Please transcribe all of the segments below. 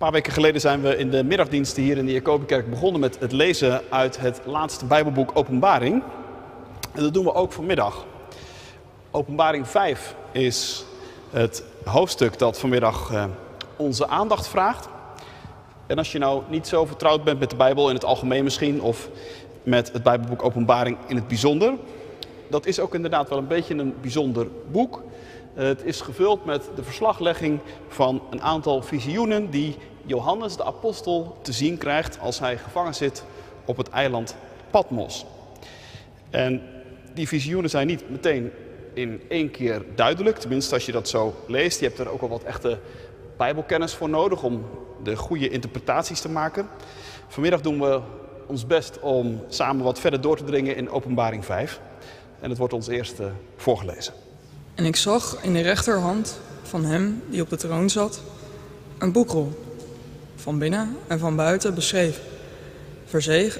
paar weken geleden zijn we in de middagdiensten hier in de Jacobikerk begonnen met het lezen uit het laatste Bijbelboek Openbaring. En dat doen we ook vanmiddag. Openbaring 5 is het hoofdstuk dat vanmiddag uh, onze aandacht vraagt. En als je nou niet zo vertrouwd bent met de Bijbel in het algemeen misschien, of met het Bijbelboek Openbaring in het bijzonder, dat is ook inderdaad wel een beetje een bijzonder boek. Het is gevuld met de verslaglegging van een aantal visioenen die Johannes de apostel te zien krijgt als hij gevangen zit op het eiland Patmos. En die visioenen zijn niet meteen in één keer duidelijk, tenminste als je dat zo leest. Je hebt er ook al wat echte bijbelkennis voor nodig om de goede interpretaties te maken. Vanmiddag doen we ons best om samen wat verder door te dringen in Openbaring 5. En het wordt ons eerst uh, voorgelezen. En ik zag in de rechterhand van hem die op de troon zat een boekrol, van binnen en van buiten beschreven,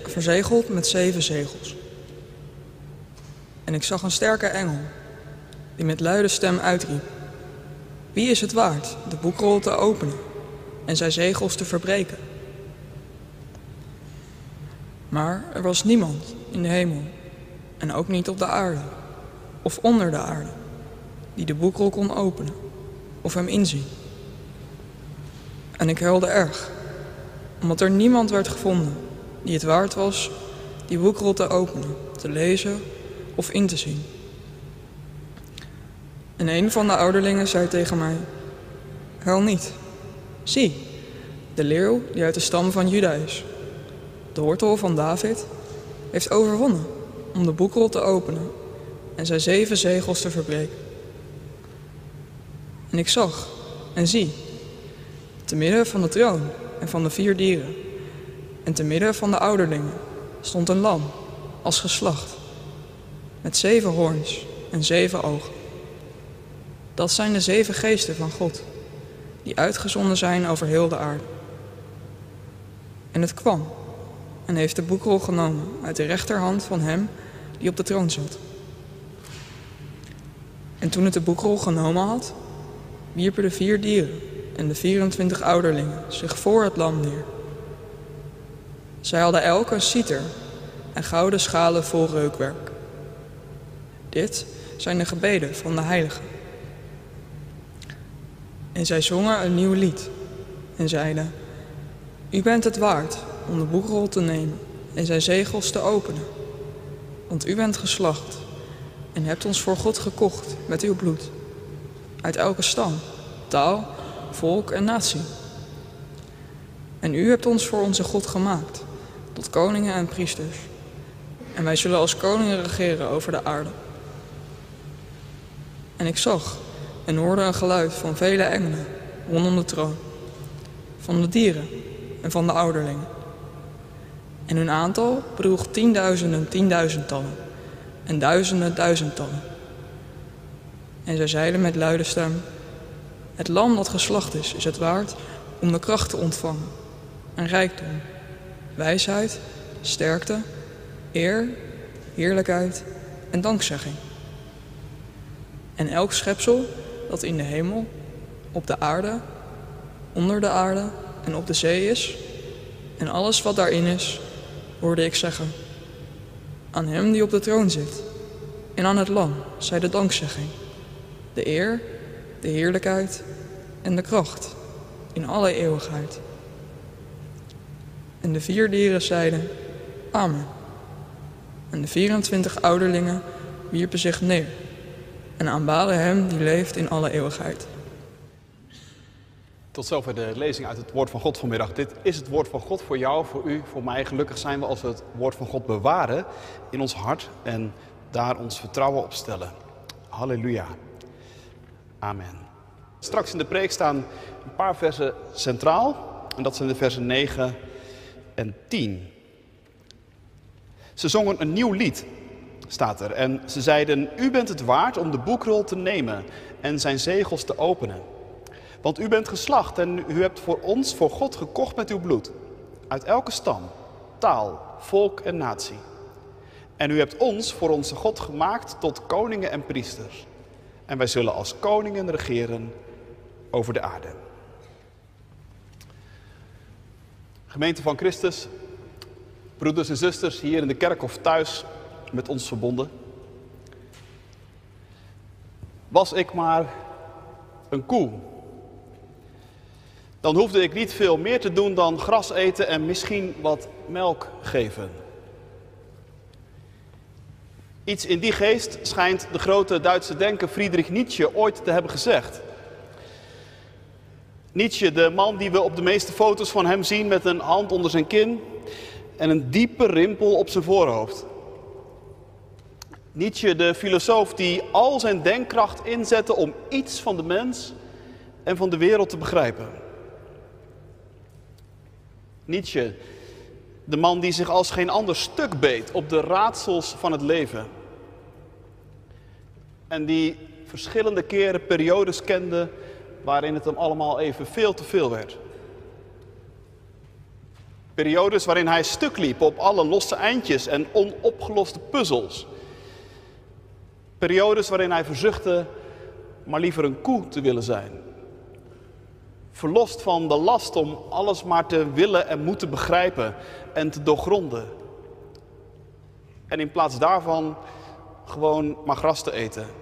verzegeld met zeven zegels. En ik zag een sterke engel, die met luide stem uitriep: Wie is het waard de boekrol te openen en zijn zegels te verbreken? Maar er was niemand in de hemel en ook niet op de aarde of onder de aarde die de boekrol kon openen of hem inzien. En ik huilde erg, omdat er niemand werd gevonden die het waard was die boekrol te openen, te lezen of in te zien. En een van de ouderlingen zei tegen mij: Huil niet. Zie, de leeuw die uit de stam van Juda is, de wortel van David, heeft overwonnen om de boekrol te openen en zijn zeven zegels te verbreken. En ik zag en zie, te midden van de troon en van de vier dieren en te midden van de ouderlingen stond een lam als geslacht, met zeven hoorns en zeven ogen. Dat zijn de zeven geesten van God, die uitgezonden zijn over heel de aarde. En het kwam en heeft de boekrol genomen uit de rechterhand van hem die op de troon zat. En toen het de boekrol genomen had, wierpen de vier dieren en de 24 ouderlingen zich voor het lam neer. Zij hadden elk een citer en gouden schalen vol reukwerk. Dit zijn de gebeden van de heiligen. En zij zongen een nieuw lied en zeiden: U bent het waard om de boekrol te nemen en zijn zegels te openen. Want u bent geslacht en hebt ons voor God gekocht met uw bloed. Uit elke stam, taal, volk en natie. En u hebt ons voor onze God gemaakt, tot koningen en priesters. En wij zullen als koningen regeren over de aarde. En ik zag en hoorde een geluid van vele engelen rondom de troon, van de dieren en van de ouderlingen. En hun aantal bedroeg tienduizenden tienduizendtallen en duizenden duizendtallen. En zij zeiden met luide stem: Het lam dat geslacht is, is het waard om de kracht te ontvangen en rijkdom, wijsheid, sterkte, eer, heerlijkheid en dankzegging. En elk schepsel dat in de hemel, op de aarde, onder de aarde en op de zee is, en alles wat daarin is, hoorde ik zeggen: Aan hem die op de troon zit en aan het lam zij de dankzegging, de eer, de heerlijkheid en de kracht in alle eeuwigheid. En de vier dieren zeiden: Amen. En de 24 ouderlingen wierpen zich neer en aanbaden hem die leeft in alle eeuwigheid. Tot zover de lezing uit het woord van God vanmiddag. Dit is het woord van God voor jou, voor u, voor mij. Gelukkig zijn we als we het woord van God bewaren in ons hart en daar ons vertrouwen op stellen. Halleluja. Amen. Straks in de preek staan een paar versen centraal. En dat zijn de versen 9 en 10. Ze zongen een nieuw lied, staat er. En ze zeiden, u bent het waard om de boekrol te nemen en zijn zegels te openen. Want u bent geslacht en u hebt voor ons, voor God gekocht met uw bloed. Uit elke stam, taal, volk en natie. En u hebt ons voor onze God gemaakt tot koningen en priesters. En wij zullen als koningen regeren over de aarde. Gemeente van Christus, broeders en zusters hier in de kerk of thuis met ons verbonden. Was ik maar een koe, dan hoefde ik niet veel meer te doen dan gras eten en misschien wat melk geven. Iets in die geest schijnt de grote Duitse denker Friedrich Nietzsche ooit te hebben gezegd. Nietzsche, de man die we op de meeste foto's van hem zien met een hand onder zijn kin en een diepe rimpel op zijn voorhoofd. Nietzsche, de filosoof die al zijn denkkracht inzette om iets van de mens en van de wereld te begrijpen. Nietzsche, de man die zich als geen ander stuk beet op de raadsels van het leven. En die verschillende keren periodes kende waarin het hem allemaal even veel te veel werd. Periodes waarin hij stuk liep op alle losse eindjes en onopgeloste puzzels. Periodes waarin hij verzuchtte maar liever een koe te willen zijn. Verlost van de last om alles maar te willen en moeten begrijpen en te doorgronden. En in plaats daarvan gewoon maar gras te eten.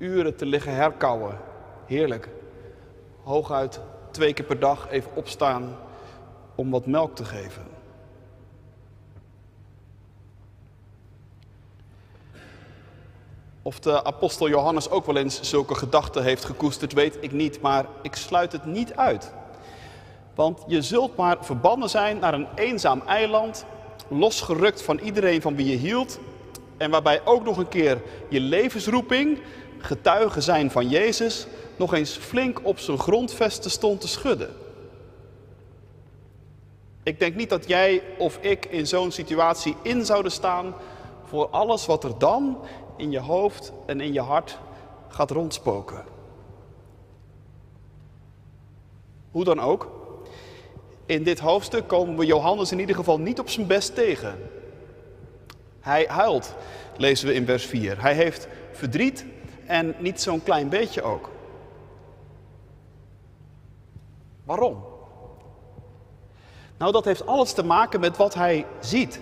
Uren te liggen herkauwen. Heerlijk. Hooguit twee keer per dag even opstaan om wat melk te geven. Of de apostel Johannes ook wel eens zulke gedachten heeft gekoesterd, weet ik niet, maar ik sluit het niet uit. Want je zult maar verbannen zijn naar een eenzaam eiland, losgerukt van iedereen van wie je hield, en waarbij ook nog een keer je levensroeping, getuigen zijn van Jezus, nog eens flink op zijn grondvesten stond te schudden. Ik denk niet dat jij of ik in zo'n situatie in zouden staan voor alles wat er dan in je hoofd en in je hart gaat rondspoken. Hoe dan ook, in dit hoofdstuk komen we Johannes in ieder geval niet op zijn best tegen. Hij huilt, lezen we in vers 4. Hij heeft verdriet en niet zo'n klein beetje ook. Waarom? Nou, dat heeft alles te maken met wat hij ziet.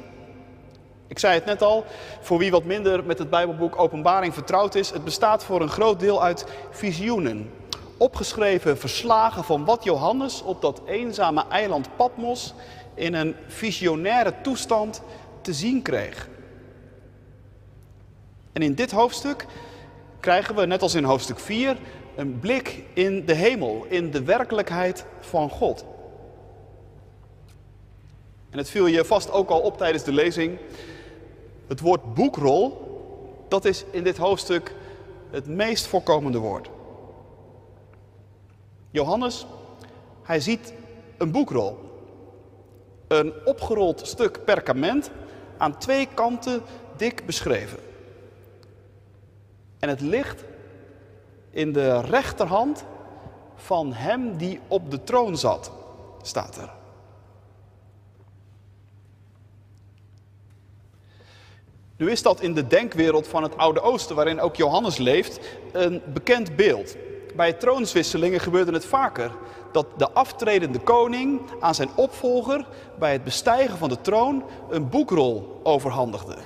Ik zei het net al, voor wie wat minder met het Bijbelboek Openbaring vertrouwd is, het bestaat voor een groot deel uit visioenen. Opgeschreven verslagen van wat Johannes op dat eenzame eiland Patmos in een visionaire toestand te zien kreeg. En in dit hoofdstuk krijgen we, net als in hoofdstuk 4, een blik in de hemel, in de werkelijkheid van God. En het viel je vast ook al op tijdens de lezing. Het woord boekrol, dat is in dit hoofdstuk het meest voorkomende woord. Johannes, hij ziet een boekrol. Een opgerold stuk perkament aan twee kanten dik beschreven. En het ligt in de rechterhand van hem die op de troon zat, staat er. Nu is dat in de denkwereld van het Oude Oosten, waarin ook Johannes leeft, een bekend beeld. Bij troonswisselingen gebeurde het vaker dat de aftredende koning aan zijn opvolger bij het bestijgen van de troon een boekrol overhandigde.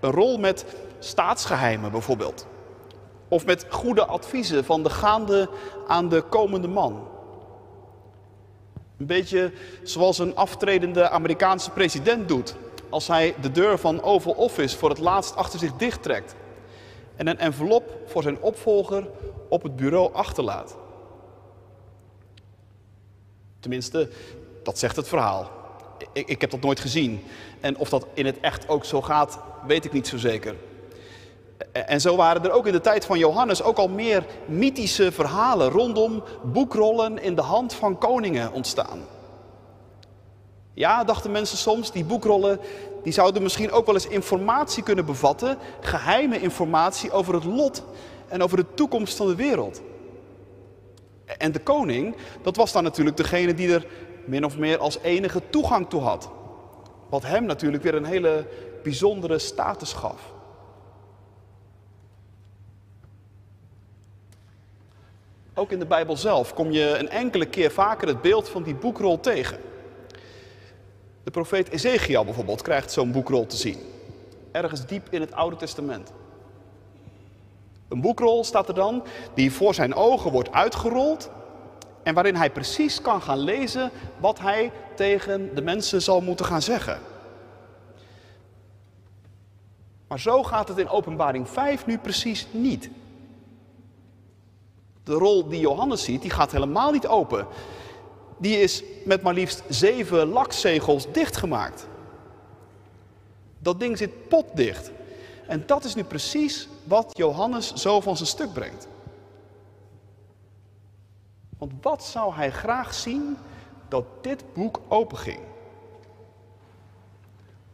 Een rol met staatsgeheimen bijvoorbeeld. Of met goede adviezen van de gaande aan de komende man. Een beetje zoals een aftredende Amerikaanse president doet als hij de deur van Oval Office voor het laatst achter zich dichttrekt en een envelop voor zijn opvolger op het bureau achterlaat. Tenminste, dat zegt het verhaal. Ik, ik, heb dat nooit gezien. En of dat in het echt ook zo gaat, weet ik niet zo zeker. En zo waren er ook in de tijd van Johannes ook al meer mythische verhalen rondom boekrollen in de hand van koningen ontstaan. Ja, dachten mensen soms, die boekrollen die zouden misschien ook wel eens informatie kunnen bevatten, geheime informatie over het lot en over de toekomst van de wereld. En de koning, dat was dan natuurlijk degene die er min of meer als enige toegang toe had. Wat hem natuurlijk weer een hele bijzondere status gaf. Ook in de Bijbel zelf kom je een enkele keer vaker het beeld van die boekrol tegen. De profeet Ezekiel bijvoorbeeld krijgt zo'n boekrol te zien. Ergens diep in het Oude Testament. Een boekrol staat er dan, die voor zijn ogen wordt uitgerold. En waarin hij precies kan gaan lezen wat hij tegen de mensen zal moeten gaan zeggen. Maar zo gaat het in Openbaring 5 nu precies niet. De rol die Johannes ziet, die gaat helemaal niet open. Die is met maar liefst zeven lakzegels dichtgemaakt. Dat ding zit potdicht. En dat is nu precies wat Johannes zo van zijn stuk brengt. Want wat zou hij graag zien dat dit boek openging?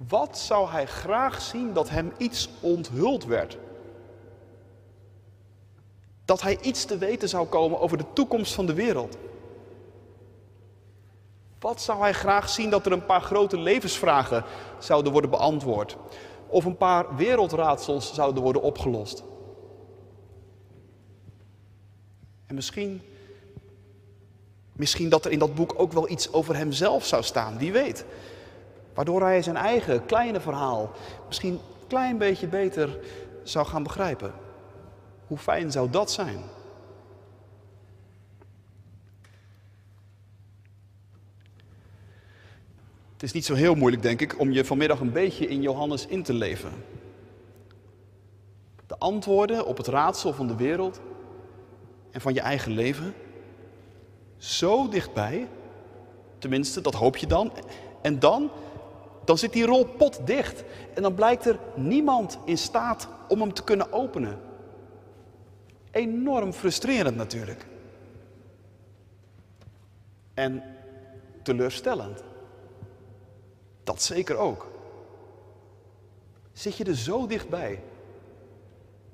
Wat zou hij graag zien dat hem iets onthuld werd? Dat hij iets te weten zou komen over de toekomst van de wereld. Wat zou hij graag zien dat er een paar grote levensvragen zouden worden beantwoord? Of een paar wereldraadsels zouden worden opgelost? En misschien, misschien dat er in dat boek ook wel iets over hemzelf zou staan, wie weet. Waardoor hij zijn eigen kleine verhaal misschien een klein beetje beter zou gaan begrijpen. Hoe fijn zou dat zijn? Het is niet zo heel moeilijk, denk ik, om je vanmiddag een beetje in Johannes in te leven. De antwoorden op het raadsel van de wereld en van je eigen leven. Zo dichtbij, tenminste, dat hoop je dan. En dan, dan zit die rol potdicht. En dan blijkt er niemand in staat om hem te kunnen openen. Enorm frustrerend natuurlijk. En teleurstellend. Dat zeker ook. Zit je er zo dichtbij?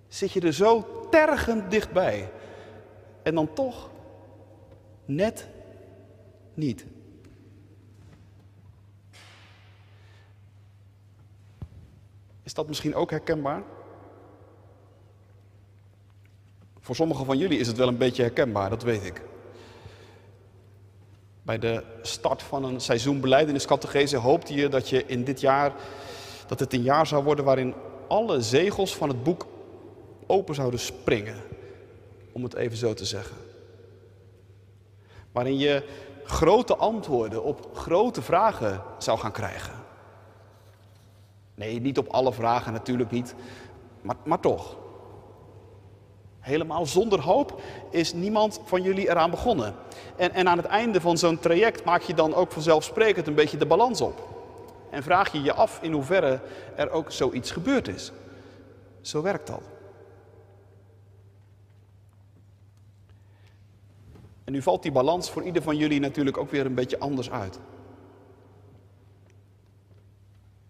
Zit je er zo tergend dichtbij? En dan toch net niet. Is dat misschien ook herkenbaar? Voor sommigen van jullie is het wel een beetje herkenbaar, dat weet ik. Bij de start van een seizoen beleideniscategese hoopte je dat je in dit jaar, dat het een jaar zou worden waarin alle zegels van het boek open zouden springen. Om het even zo te zeggen. Waarin je grote antwoorden op grote vragen zou gaan krijgen. Nee, niet op alle vragen natuurlijk niet, maar, maar toch. Helemaal zonder hoop is niemand van jullie eraan begonnen. En, en aan het einde van zo'n traject maak je dan ook vanzelfsprekend een beetje de balans op. En vraag je je af in hoeverre er ook zoiets gebeurd is. Zo werkt dat. En nu valt die balans voor ieder van jullie natuurlijk ook weer een beetje anders uit.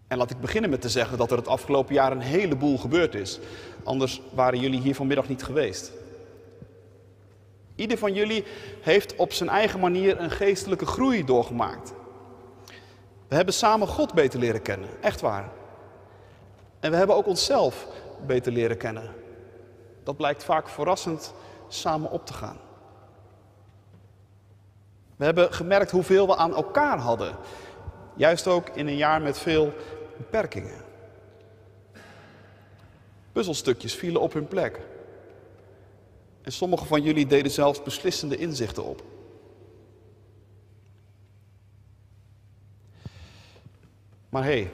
En laat ik beginnen met te zeggen dat er het afgelopen jaar een heleboel gebeurd is. Anders waren jullie hier vanmiddag niet geweest. Ieder van jullie heeft op zijn eigen manier een geestelijke groei doorgemaakt. We hebben samen God beter leren kennen, echt waar. En we hebben ook onszelf beter leren kennen. Dat blijkt vaak verrassend samen op te gaan. We hebben gemerkt hoeveel we aan elkaar hadden. Juist ook in een jaar met veel beperkingen. Puzzelstukjes vielen op hun plek. En sommige van jullie deden zelfs beslissende inzichten op. Maar hé, hey,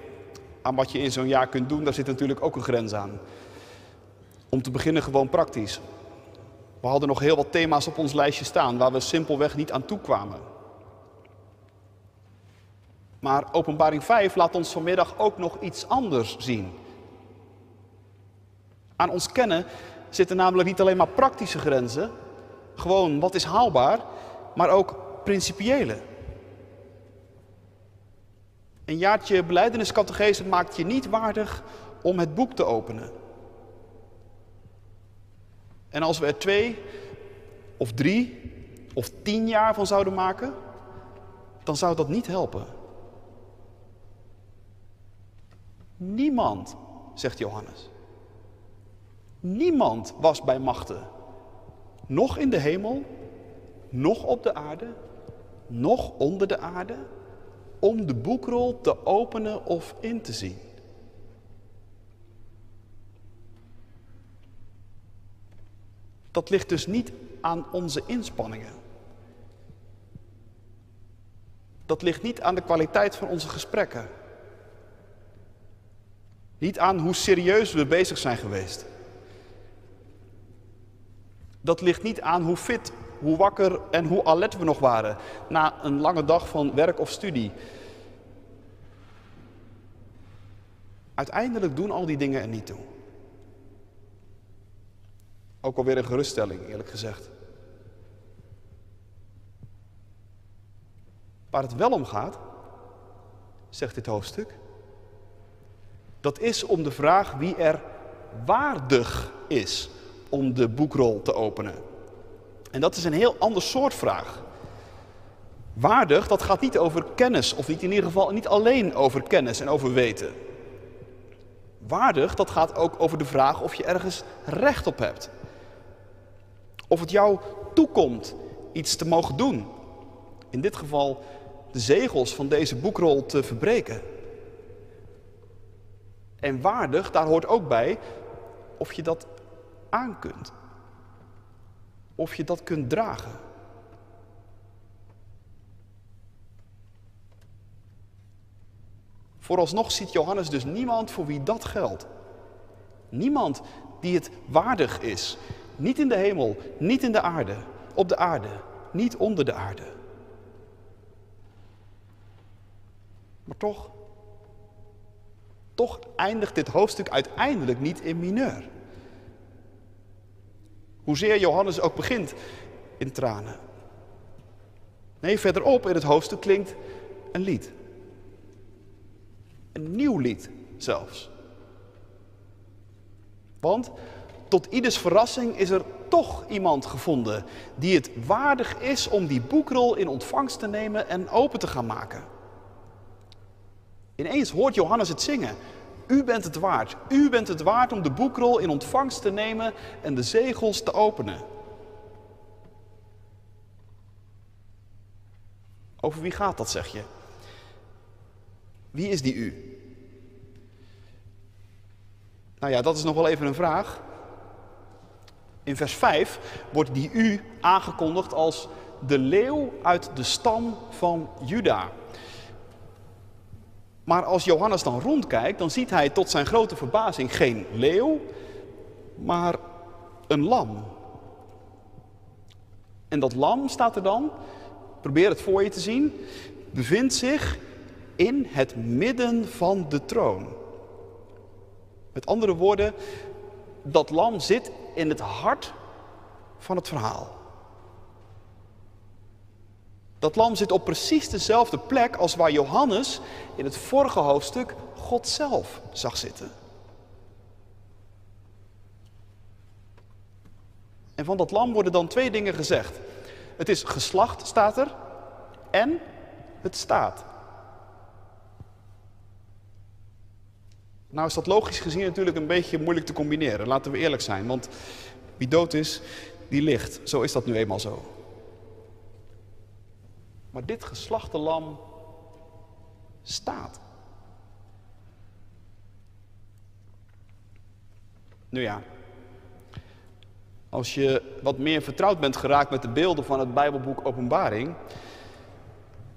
aan wat je in zo'n jaar kunt doen, daar zit natuurlijk ook een grens aan. Om te beginnen gewoon praktisch. We hadden nog heel wat thema's op ons lijstje staan waar we simpelweg niet aan toe kwamen. Maar Openbaring 5 laat ons vanmiddag ook nog iets anders zien. Aan ons kennen zitten namelijk niet alleen maar praktische grenzen, gewoon wat is haalbaar, maar ook principiële. Een jaartje beleideniscategese maakt je niet waardig om het boek te openen. En als we er twee of drie of tien jaar van zouden maken, dan zou dat niet helpen. Niemand, zegt Johannes. Niemand was bij machten. Nog in de hemel, nog op de aarde, nog onder de aarde. om de boekrol te openen of in te zien. Dat ligt dus niet aan onze inspanningen. Dat ligt niet aan de kwaliteit van onze gesprekken. Niet aan hoe serieus we bezig zijn geweest. Dat ligt niet aan hoe fit, hoe wakker en hoe alert we nog waren na een lange dag van werk of studie. Uiteindelijk doen al die dingen er niet toe. Ook alweer een geruststelling, eerlijk gezegd. Waar het wel om gaat, zegt dit hoofdstuk, dat is om de vraag wie er waardig is om de boekrol te openen. En dat is een heel ander soort vraag. Waardig, dat gaat niet over kennis, of niet in ieder geval niet alleen over kennis en over weten. Waardig, dat gaat ook over de vraag of je ergens recht op hebt. Of het jou toekomt iets te mogen doen. In dit geval de zegels van deze boekrol te verbreken. En waardig, daar hoort ook bij of je dat aan kunt. Of je dat kunt dragen. Vooralsnog ziet Johannes dus niemand voor wie dat geldt. Niemand die het waardig is. Niet in de hemel, niet in de aarde, op de aarde, niet onder de aarde. Maar toch, toch eindigt dit hoofdstuk uiteindelijk niet in mineur. Hoezeer Johannes ook begint in tranen. Nee, verderop in het hoofdstuk klinkt een lied. Een nieuw lied zelfs. Want tot ieders verrassing is er toch iemand gevonden die het waardig is om die boekrol in ontvangst te nemen en open te gaan maken. Ineens hoort Johannes het zingen. U bent het waard. U bent het waard om de boekrol in ontvangst te nemen en de zegels te openen. Over wie gaat dat, zeg je? Wie is die u? Nou ja, dat is nog wel even een vraag. In vers 5 wordt die u aangekondigd als de leeuw uit de stam van Juda. Maar als Johannes dan rondkijkt, dan ziet hij tot zijn grote verbazing geen leeuw, maar een lam. En dat lam staat er dan, probeer het voor je te zien, bevindt zich in het midden van de troon. Met andere woorden, dat lam zit in het hart van het verhaal. Dat lam zit op precies dezelfde plek als waar Johannes in het vorige hoofdstuk God zelf zag zitten. En van dat lam worden dan twee dingen gezegd. Het is geslacht, staat er, en het staat. Nou is dat logisch gezien natuurlijk een beetje moeilijk te combineren, laten we eerlijk zijn. Want wie dood is, die ligt. Zo is dat nu eenmaal zo. Maar dit geslachte lam staat. Nu ja, als je wat meer vertrouwd bent geraakt met de beelden van het Bijbelboek Openbaring,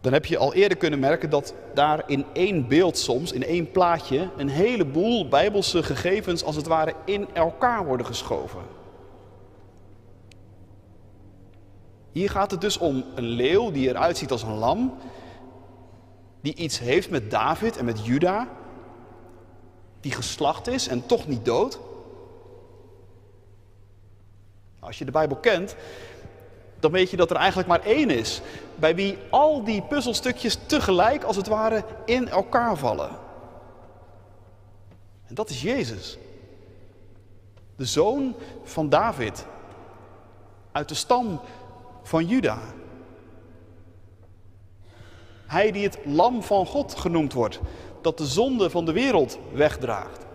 dan heb je al eerder kunnen merken dat daar in één beeld soms, in één plaatje, een heleboel bijbelse gegevens als het ware in elkaar worden geschoven. Hier gaat het dus om een leeuw die eruit ziet als een lam, die iets heeft met David en met Juda, die geslacht is en toch niet dood. Als je de Bijbel kent, dan weet je dat er eigenlijk maar één is, bij wie al die puzzelstukjes tegelijk als het ware in elkaar vallen. En dat is Jezus, de zoon van David, uit de stam van Juda. Hij die het lam van God genoemd wordt, dat de zonde van de wereld wegdraagt.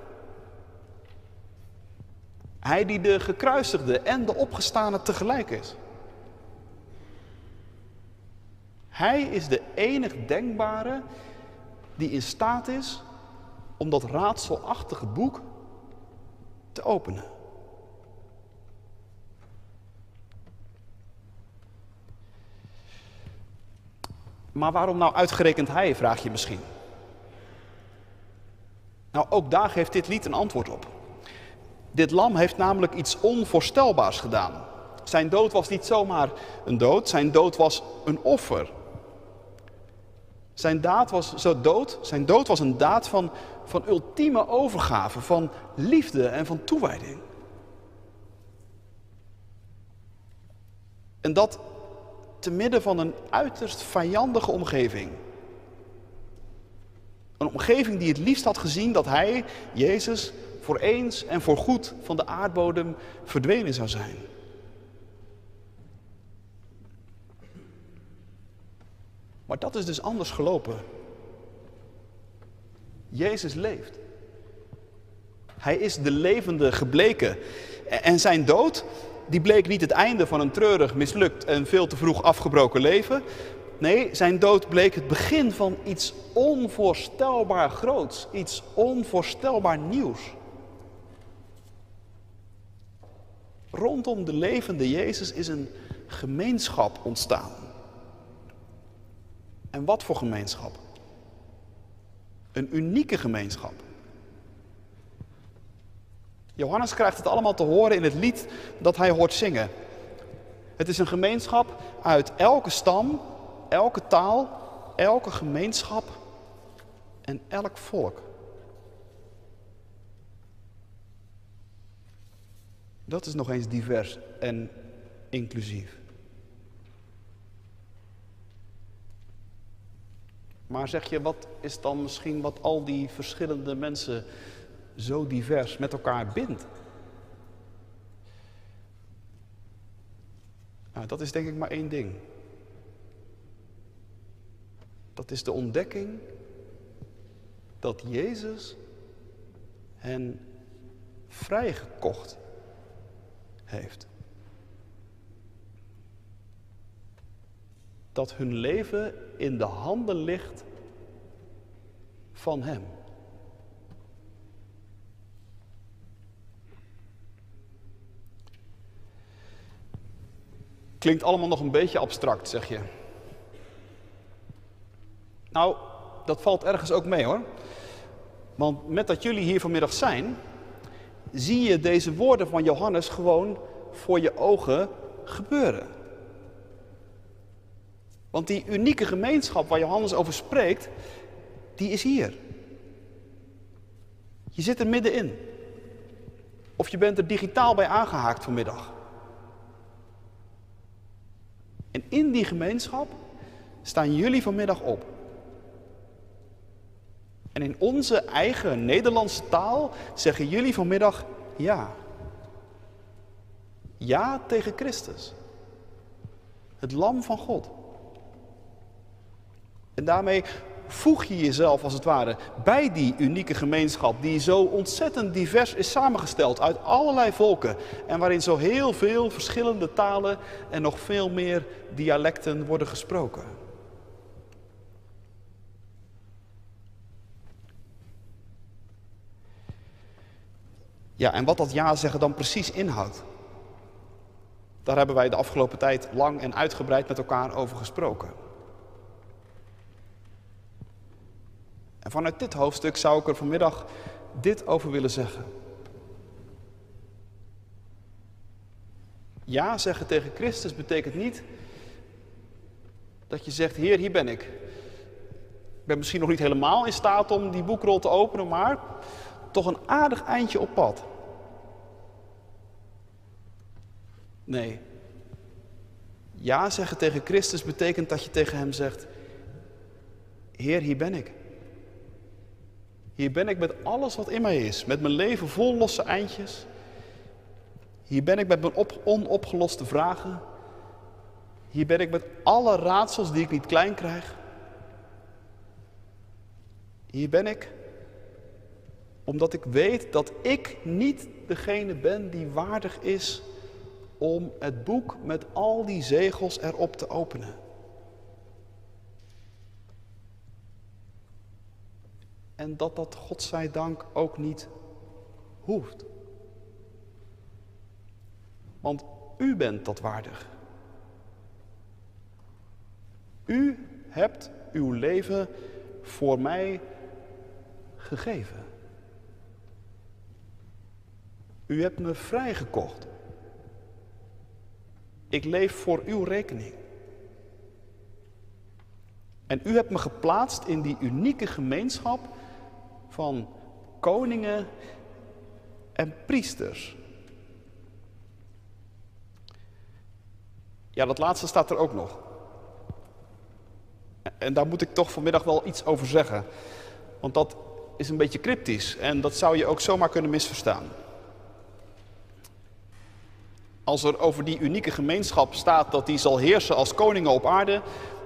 Hij die de gekruisigde en de opgestane tegelijk is. Hij is de enig denkbare die in staat is om dat raadselachtige boek te openen. Maar waarom nou uitgerekend hij, vraag je misschien. Nou, ook daar geeft dit lied een antwoord op. Dit lam heeft namelijk iets onvoorstelbaars gedaan. Zijn dood was niet zomaar een dood, zijn dood was een offer. Zijn daad was zo dood, zijn dood was een daad van, van ultieme overgave, van liefde en van toewijding. En dat te midden van een uiterst vijandige omgeving. Een omgeving die het liefst had gezien dat hij, Jezus, voor eens en voor goed van de aardbodem verdwenen zou zijn. Maar dat is dus anders gelopen. Jezus leeft. Hij is de levende gebleken. En zijn dood, die bleek niet het einde van een treurig, mislukt en veel te vroeg afgebroken leven. Nee, zijn dood bleek het begin van iets onvoorstelbaar groots, iets onvoorstelbaar nieuws. Rondom de levende Jezus is een gemeenschap ontstaan. En wat voor gemeenschap? Een unieke gemeenschap. Johannes krijgt het allemaal te horen in het lied dat hij hoort zingen. Het is een gemeenschap uit elke stam, elke taal, elke gemeenschap en elk volk. Dat is nog eens divers en inclusief. Maar zeg je, wat is dan misschien wat al die verschillende mensen zo divers met elkaar bindt? Nou, dat is denk ik maar één ding. Dat is de ontdekking dat Jezus hen vrijgekocht heeft. Dat hun leven in de handen ligt van Hem. Klinkt allemaal nog een beetje abstract, zeg je. Nou, dat valt ergens ook mee hoor. Want met dat jullie hier vanmiddag zijn, zie je deze woorden van Johannes gewoon voor je ogen gebeuren. Want die unieke gemeenschap waar Johannes over spreekt, die is hier. Je zit er middenin. Of je bent er digitaal bij aangehaakt vanmiddag. En in die gemeenschap staan jullie vanmiddag op. En in onze eigen Nederlandse taal zeggen jullie vanmiddag ja. Ja tegen Christus. Het lam van God. En daarmee voeg je jezelf als het ware bij die unieke gemeenschap die zo ontzettend divers is samengesteld uit allerlei volken en waarin zo heel veel verschillende talen en nog veel meer dialecten worden gesproken. Ja, en wat dat ja zeggen dan precies inhoudt, daar hebben wij de afgelopen tijd lang en uitgebreid met elkaar over gesproken. En vanuit dit hoofdstuk zou ik er vanmiddag dit over willen zeggen. Ja zeggen tegen Christus betekent niet dat je zegt, Heer, hier ben ik. Ik ben misschien nog niet helemaal in staat om die boekrol te openen, maar toch een aardig eindje op pad. Nee. Ja zeggen tegen Christus betekent dat je tegen Hem zegt, Heer, hier ben ik. Hier ben ik met alles wat in mij is, met mijn leven vol losse eindjes. Hier ben ik met mijn op, onopgeloste vragen. Hier ben ik met alle raadsels die ik niet klein krijg. Hier ben ik omdat ik weet dat ik niet degene ben die waardig is om het boek met al die zegels erop te openen. En dat dat, God zij dank, ook niet hoeft. Want u bent dat waardig. U hebt uw leven voor mij gegeven. U hebt me vrijgekocht. Ik leef voor uw rekening. En u hebt me geplaatst in die unieke gemeenschap van koningen en priesters. Ja, dat laatste staat er ook nog. En daar moet ik toch vanmiddag wel iets over zeggen. Want dat is een beetje cryptisch en dat zou je ook zomaar kunnen misverstaan. Als er over die unieke gemeenschap staat dat die zal heersen als koningen op aarde,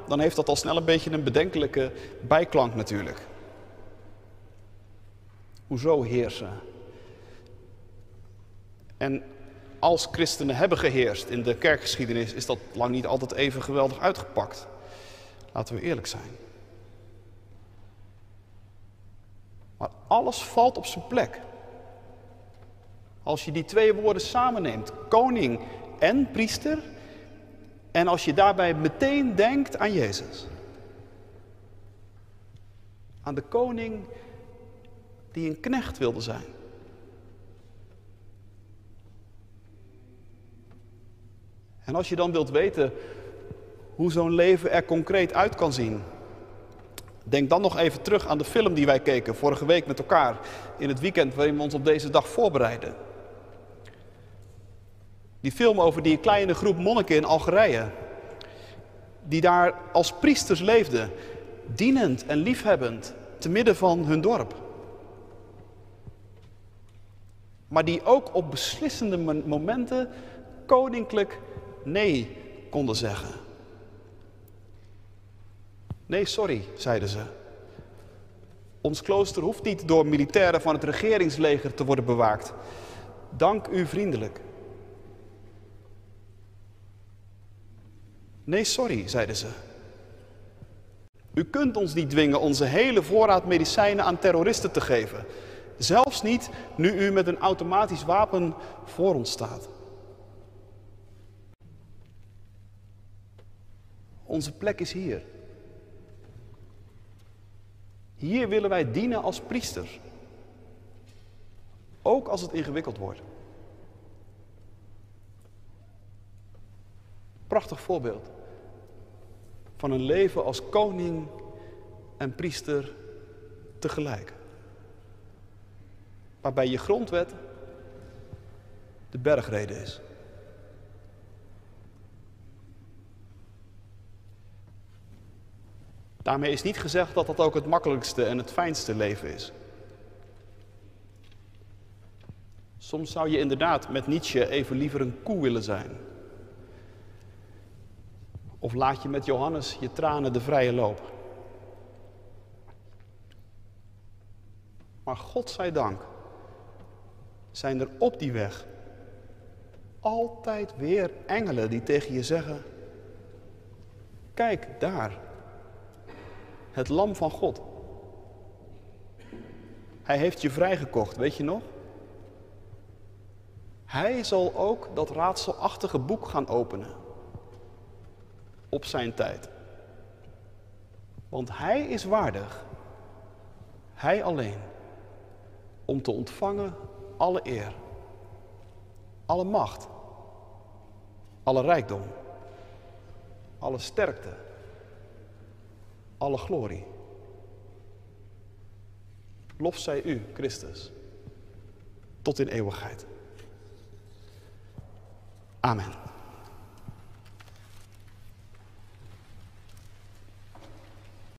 dan heeft dat al snel een beetje een bedenkelijke bijklank natuurlijk. Hoezo heersen? En als christenen hebben geheerst in de kerkgeschiedenis, is dat lang niet altijd even geweldig uitgepakt. Laten we eerlijk zijn. Maar alles valt op zijn plek. Als je die twee woorden samenneemt, koning en priester, en als je daarbij meteen denkt aan Jezus. Aan de koning die een knecht wilde zijn. En als je dan wilt weten hoe zo'n leven er concreet uit kan zien, denk dan nog even terug aan de film die wij keken vorige week met elkaar in het weekend waarin we ons op deze dag voorbereiden. Die film over die kleine groep monniken in Algerije, die daar als priesters leefden, dienend en liefhebbend, te midden van hun dorp. Maar die ook op beslissende momenten koninklijk nee konden zeggen. Nee, sorry, zeiden ze. Ons klooster hoeft niet door militairen van het regeringsleger te worden bewaakt. Dank u vriendelijk. Nee, sorry, zeiden ze. U kunt ons niet dwingen onze hele voorraad medicijnen aan terroristen te geven. Zelfs niet nu u met een automatisch wapen voor ons staat. Onze plek is hier. Hier willen wij dienen als priesters. Ook als het ingewikkeld wordt. Prachtig voorbeeld van een leven als koning en priester tegelijk. Waarbij je grondwet de bergrede is. Daarmee is niet gezegd dat dat ook het makkelijkste en het fijnste leven is. Soms zou je inderdaad met Nietzsche even liever een koe willen zijn. Of laat je met Johannes je tranen de vrije loop. Maar God zij dank zijn er op die weg altijd weer engelen die tegen je zeggen: Kijk daar, het lam van God. Hij heeft je vrijgekocht, weet je nog? Hij zal ook dat raadselachtige boek gaan openen. Op zijn tijd. Want hij is waardig, hij alleen, om te ontvangen alle eer, alle macht, alle rijkdom, alle sterkte alle glorie. Lof zij u, Christus, tot in eeuwigheid. Amen.